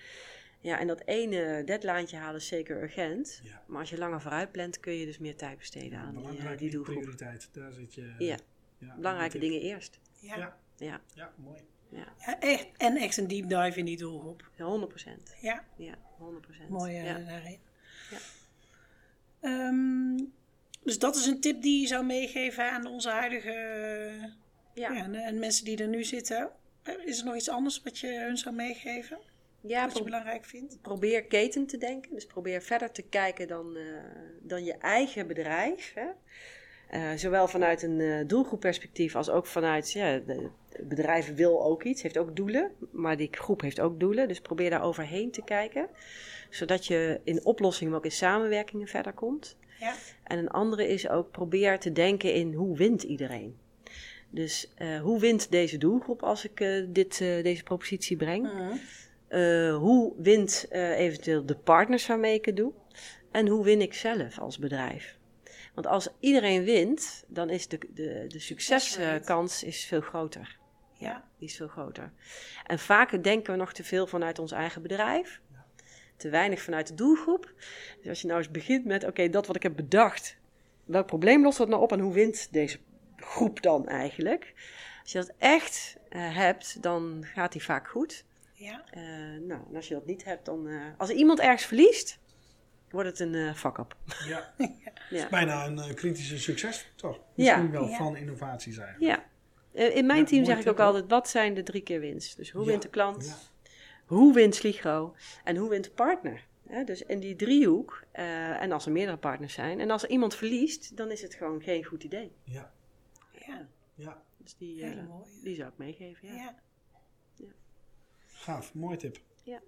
Ja, en dat ene deadline halen is zeker urgent. Maar als je langer vooruit plant, kun je dus meer tijd besteden aan die, eh, die doelgroep. prioriteit, daar zit je... Ja, belangrijke dingen eerst. Ja. Ja. ja. mooi. Ja. ja. echt, en echt een deep dive in die doelgroep. 100 procent. Ja. Ja, 100 procent. Mooi uh, daarin. Ja. Um, dus dat is een tip die je zou meegeven aan onze huidige ja. ja en, mensen die er nu zitten. Is er nog iets anders wat je hun zou meegeven? Ja, wat je belangrijk vindt? Probeer keten te denken. Dus probeer verder te kijken dan, uh, dan je eigen bedrijf. Hè? Uh, zowel vanuit een uh, doelgroepperspectief als ook vanuit ja, de, het bedrijf wil ook iets, heeft ook doelen, maar die groep heeft ook doelen. Dus probeer daar overheen te kijken, zodat je in oplossingen, maar ook in samenwerkingen verder komt. Ja. En een andere is ook probeer te denken in hoe wint iedereen. Dus uh, hoe wint deze doelgroep als ik uh, dit, uh, deze propositie breng? Mhm. hoe wint eventueel de partners waarmee ik het doe? En hoe win ik zelf als bedrijf? Want als iedereen wint, dan is de, de, de succeskans is veel groter. Ja, die is veel groter. En vaak denken we nog te veel vanuit ons eigen bedrijf te weinig vanuit de doelgroep. Dus als je nou eens begint met, oké, dat wat ik heb bedacht, welk probleem lost dat nou op en hoe wint deze groep dan eigenlijk? Als je dat echt uh, hebt, dan gaat die vaak goed. Ja. Uh, nou, en als je dat niet hebt, dan... Uh, als iemand ergens verliest, wordt het een uh, fuck-up. Ja. ja. is bijna een kritische succesfactor. Misschien ja. wel van innovaties eigenlijk. Ja. in mijn team zeg ik ook altijd, wat zijn de drie keer winst? Dus hoe wint de klant? Hoe wint Sligo en hoe wint de partner? dus in die driehoek, uh, en als er meerdere partners zijn, en als er iemand verliest, dan is het gewoon geen goed idee. Ja. Ja. ja. Dus die, uh, die zou ik meegeven. Ja. ja. ja. Gaaf, mooi tip. Ja.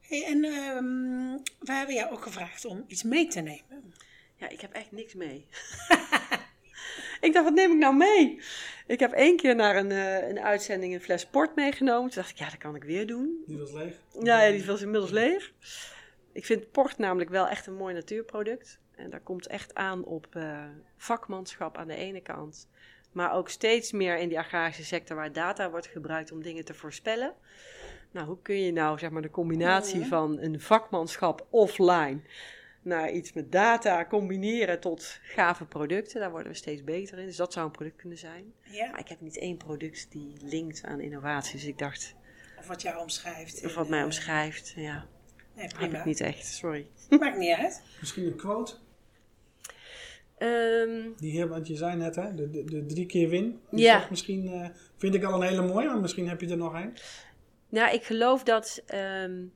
Hey, en um, we hebben jou ook gevraagd om iets mee te nemen. Ja, ik heb echt niks mee. ik dacht, wat neem ik nou mee? Ik heb één keer naar een, uh, een uitzending een fles port meegenomen. Toen dacht ik, ja, dat kan ik weer doen. Die was leeg? Ja, ja die was inmiddels leeg. Ik vind port namelijk wel echt een mooi natuurproduct. En daar komt echt aan op uh, vakmanschap aan de ene kant. Maar ook steeds meer in die agrarische sector waar data wordt gebruikt om dingen te voorspellen. Nou, hoe kun je nou zeg maar de combinatie van een vakmanschap offline naar iets met data combineren tot gave producten. Daar worden we steeds beter in. Dus dat zou een product kunnen zijn. Ja. Maar ik heb niet één product die linkt aan innovatie. Dus ik dacht... Of wat jou omschrijft. Of wat mij omschrijft, ja. Nee, prima. Heb ik niet echt, sorry. Maakt niet uit. Misschien een quote? Um, die want je zei net, hè, de, de, de drie keer win. ja. Misschien uh, vind ik al een hele mooie, maar misschien heb je er nog een. Nou, ik geloof dat um,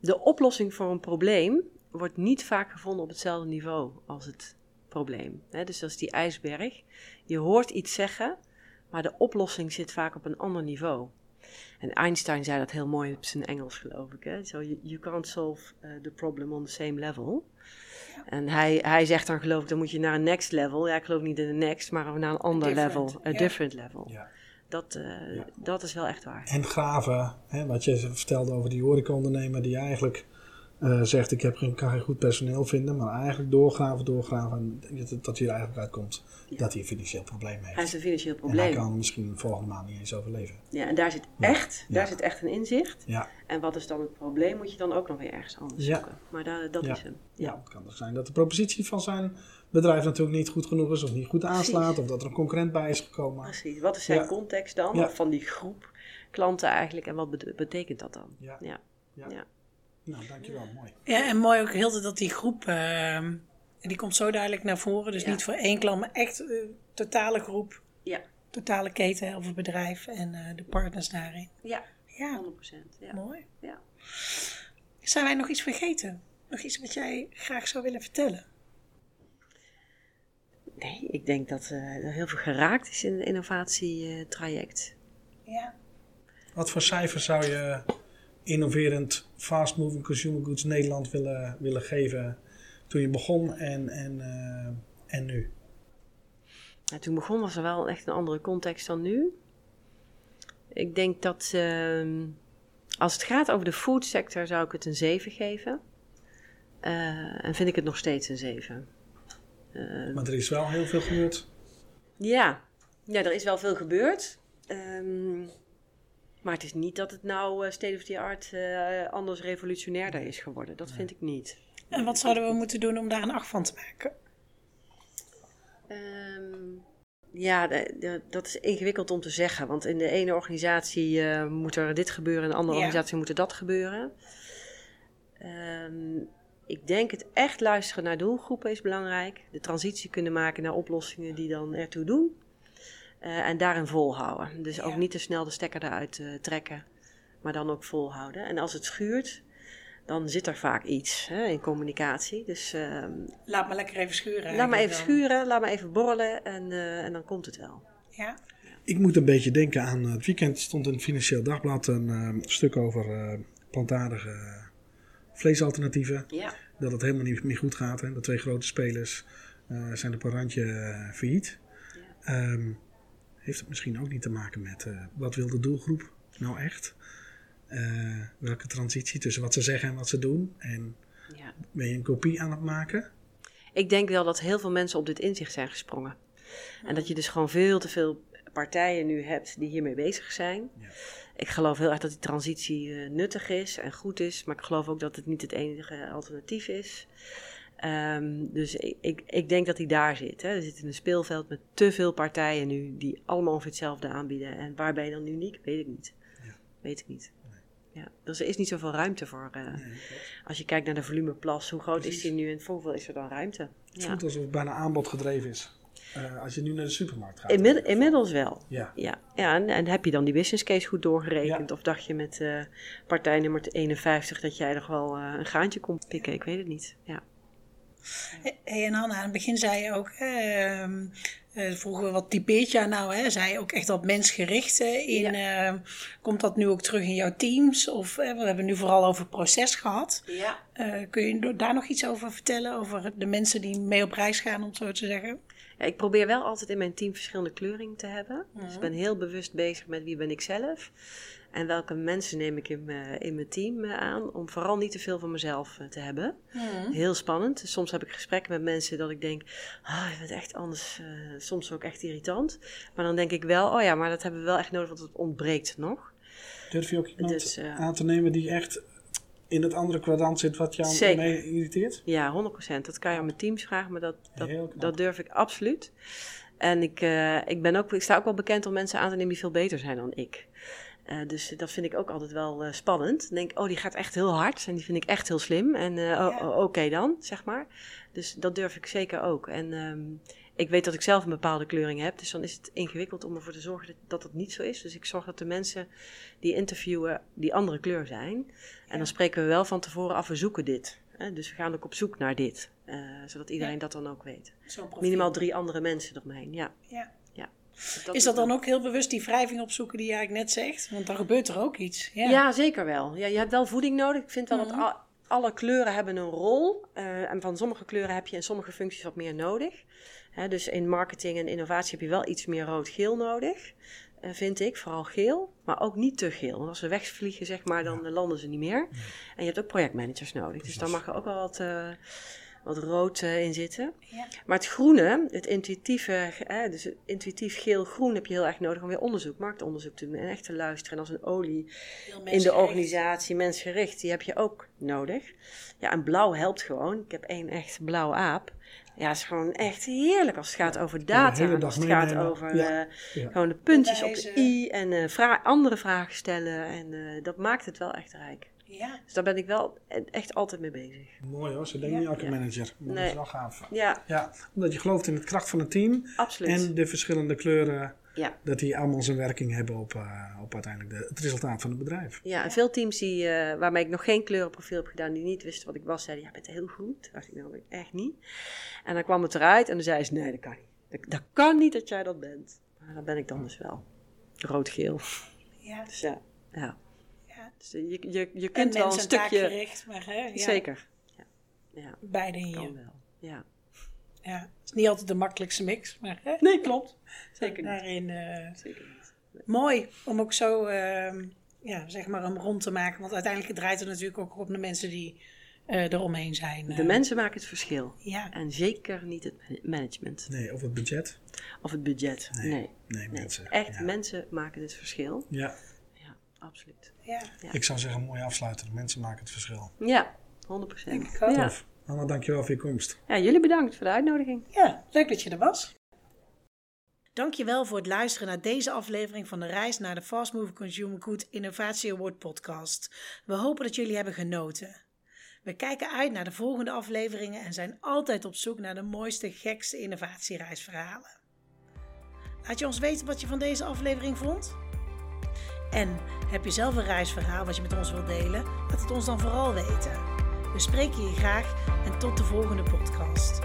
de oplossing voor een probleem wordt niet vaak gevonden op hetzelfde niveau als het probleem. Hè? Dus dat is die ijsberg. Je hoort iets zeggen, maar de oplossing zit vaak op een ander niveau. En Einstein zei dat heel mooi op zijn Engels, geloof ik. Hè? So you, you can't solve uh, the problem on the same level. En hij, hij zegt dan, geloof ik, dan moet je naar een next level. Ja, ik geloof niet in een next, maar naar een ander level. Een different level. Ja. Dat, uh, dat is wel echt waar. En graven, hè, wat je vertelde over die horecaondernemer die eigenlijk uh, zegt ik heb geen, kan geen goed personeel vinden, maar eigenlijk doorgraven, doorgraven, dat, dat hij er eigenlijk uitkomt dat hij een financieel probleem heeft. Hij heeft een financieel probleem. En hij kan misschien volgende maand niet eens overleven. Ja, en daar zit echt, daar zit echt een inzicht. Ja. En wat is dan het probleem, moet je dan ook nog weer ergens anders zoeken. Maar daar, dat is hem. Ja. het kan dus zijn dat de propositie van zijn bedrijf natuurlijk niet goed genoeg is of niet goed aanslaat, of dat er een concurrent bij is gekomen. Precies, wat is zijn context dan, van die groep klanten eigenlijk, en wat betekent dat dan? ja. ja. Nou, dankjewel. Mooi. Ja, en mooi ook heel dat die groep, uh, die komt zo duidelijk naar voren. Dus niet voor één klant, maar echt uh, totale groep. Ja. Totale keten of bedrijf en uh, de partners daarin. Ja, ja. 100%. Ja. Mooi. Ja. Zijn wij nog iets vergeten? Nog iets wat jij graag zou willen vertellen? Nee, ik denk dat er heel veel geraakt is in het innovatietraject. Ja. Wat voor cijfers zou je innoverend fast moving consumer goods Nederland willen, willen geven toen je begon en, en, uh, en nu? Ja, toen begon was er wel echt een andere context dan nu. Ik denk dat uh, als het gaat over de food sector zou ik het een 7 geven. Uh, en vind ik het nog steeds een 7. Uh, maar er is wel heel veel gebeurd. Ja, ja er is wel veel gebeurd. Um, maar het is niet dat het nou uh, state of the art uh, anders revolutionairder is geworden. Dat vind ik niet. En wat zouden we moeten doen om daar een acht van te maken? Um, ja, de, de, dat is ingewikkeld om te zeggen. Want in de ene organisatie uh, moet er dit gebeuren, in de andere organisatie moet er dat gebeuren. Um, ik denk het echt luisteren naar doelgroepen is belangrijk. De transitie kunnen maken naar oplossingen die dan ertoe doen. Uh, en daarin volhouden. Dus ook niet te snel de stekker eruit uh, trekken, maar dan ook volhouden. En als het schuurt, dan zit er vaak iets hè, in communicatie. Dus, uh, laat me lekker even schuren. Laat me even schuren, laat me even borrelen en, uh, en dan komt het wel. Ja. Ik moet een beetje denken aan het weekend stond in het Financieel Dagblad een stuk over plantaardige vleesalternatieven. Ja. Dat het helemaal niet meer goed gaat. Hè. De twee grote spelers zijn op een randje failliet. Ja. Um, heeft het misschien ook niet te maken met uh, wat wil de doelgroep nou echt? Uh, welke transitie tussen wat ze zeggen en wat ze doen? En ja. ben je een kopie aan het maken? Ik denk wel dat heel veel mensen op dit inzicht zijn gesprongen. En dat je dus gewoon veel te veel partijen nu hebt die hiermee bezig zijn. Ja. Ik geloof heel erg dat die transitie uh, nuttig is en goed is, maar ik geloof ook dat het niet het enige alternatief is. Um, dus ik, ik, ik, denk dat hij daar zit. Hè. Er zit in een speelveld met te veel partijen nu die allemaal ongeveer hetzelfde aanbieden. En waar ben je dan uniek? Weet ik niet. Ja. Weet ik niet. Nee. Ja. Dus er is niet zoveel ruimte voor. Uh, nee, als je kijkt naar de volumeplas, hoe groot is die nu en hoeveel is er dan ruimte? Het voelt alsof het bijna aanbod gedreven is. Uh, als je nu naar de supermarkt gaat. Inmiddels, inmiddels wel. Ja. ja. ja en, en, heb je dan die business case goed doorgerekend? Of dacht je met uh, partij nummer 51 dat jij nog wel een gaantje kon pikken? Ik weet het niet. Ja. Hey, en Hanna, aan het begin zei je ook, uh, vroegen we wat typeert jou nou? Hè? Zei je ook echt dat mensgericht in, ja. uh, komt dat nu ook terug in jouw teams? Of we hebben nu vooral over proces gehad. Ja. Uh, kun je daar nog iets over vertellen? Over de mensen die mee op reis gaan, om zo te zeggen? Ja, ik probeer wel altijd in mijn team verschillende kleuring te hebben. Dus ik ben heel bewust bezig met wie ben ik zelf. En welke mensen neem ik in, mijn, in mijn team eh, aan? Om vooral niet te veel van mezelf eh, te hebben. Mhm. Heel spannend. Soms heb ik gesprekken met mensen dat ik denk: ah, je bent echt anders. Uh, soms ook echt irritant. Maar dan denk ik wel: oh ja, maar dat hebben we wel echt nodig, want het ontbreekt nog. Durf je ook iemand dus, aan te nemen die echt in het andere kwadrant zit wat jou mee irriteert? Ja, 100%. Dat kan je aan mijn teams vragen, maar dat, dat, dat durf ik absoluut. En ik, uh, ik, ben ook, ik sta ook wel bekend om mensen aan te nemen die veel beter zijn dan ik. Uh, dus dat vind ik ook altijd wel uh, spannend. Dan denk ik, oh, die gaat echt heel hard en die vind ik echt heel slim. En uh, oké dan, zeg maar. Dus dat durf ik zeker ook. En um, ik weet dat ik zelf een bepaalde kleuring heb. Dus dan is het ingewikkeld om ervoor te zorgen dat dat, dat niet zo is. Dus ik zorg dat de mensen die interviewen die andere kleur zijn. En dan spreken we wel van tevoren af, we zoeken dit. Hè? Dus we gaan ook op zoek naar dit. zodat iedereen dat dan ook weet. Minimaal drie andere mensen eromheen, ja. ja. Is dat dan ook heel bewust die wrijving opzoeken die je eigenlijk net zegt? Want dan gebeurt er ook iets. Ja, ja zeker wel. Ja, je hebt wel voeding nodig. Ik vind wel dat mhm. alle kleuren hebben een rol. Uh, en van sommige kleuren heb je in sommige functies wat meer nodig. dus in marketing en innovatie heb je wel iets meer rood-geel nodig. Uh, vind ik, vooral geel, maar ook niet te geel. Want als ze wegvliegen, zeg maar, dan landen ze niet meer. En je hebt ook projectmanagers nodig. Dus dan mag er ook wel wat, uh, wat rood uh, in zitten. Ja. Maar het groene, het intuïtieve, dus intuïtief geel-groen heb je heel erg nodig om weer onderzoek, marktonderzoek te doen en echt te luisteren. En als een olie in de organisatie, mensgericht, die heb je ook nodig. Ja, en blauw helpt gewoon. Ik heb één echt blauwe aap. Ja, het is gewoon echt heerlijk als het gaat over data. als het gaat over ja. Uh, gewoon de puntjes op de i en uh, vra andere vragen stellen. En uh, dat maakt het wel echt rijk. Ja. Dus daar ben ik wel echt altijd mee bezig. Mooi hoor, ze denken niet elke manager. Maar nee. dat is wel gaaf. Ja. ja. Omdat je gelooft in de kracht van het team. Absoluut. En de verschillende kleuren. Ja. Dat die allemaal zijn werking hebben op, uh, op uiteindelijk de, het resultaat van het bedrijf. Ja, en veel teams die, uh, waarmee ik nog geen kleurenprofiel heb gedaan, die niet wisten wat ik was, zeiden: Ja, bent heel goed. Dat dacht ik nou echt niet. En dan kwam het eruit en dan zei ze: Nee, dat kan niet. Dat, dat kan niet dat jij dat bent. Maar dat ben ik dan dus wel. Rood-geel. Ja. Dus ja. ja. Dus je, je, je kunt wel een stukje... Gericht, maar hè, ja. Zeker. Ja. ja. Beide hier. Kan wel, ja. Ja, het is niet altijd de makkelijkste mix, maar hè? Nee, klopt. Zeker niet. Daarin, uh, Zeker niet. Mooi om ook zo, uh, ja, zeg maar, hem rond te maken. Want uiteindelijk draait het natuurlijk ook op de mensen die uh, eromheen zijn. De mensen maken het verschil. Ja. En zeker niet het management. Nee, of het budget. Of het budget. Nee. Nee, nee mensen. Echt, mensen maken het verschil. Ja absoluut. Ja. Ik zou zeggen, mooi afsluiten. Mensen maken het verschil. Ja, 100 procent. Ja. Tof. Anna, dankjewel voor je komst. Ja, jullie bedankt voor de uitnodiging. Ja, leuk dat je er was. Dankjewel voor het luisteren naar deze aflevering van de reis naar de Fast Moving Consumer Good Innovatie Award podcast. We hopen dat jullie hebben genoten. We kijken uit naar de volgende afleveringen en zijn altijd op zoek naar de mooiste, gekste innovatiereisverhalen. Laat je ons weten wat je van deze aflevering vond? En heb je zelf een reisverhaal wat je met ons wilt delen? Laat het ons dan vooral weten. We spreken je graag en tot de volgende podcast.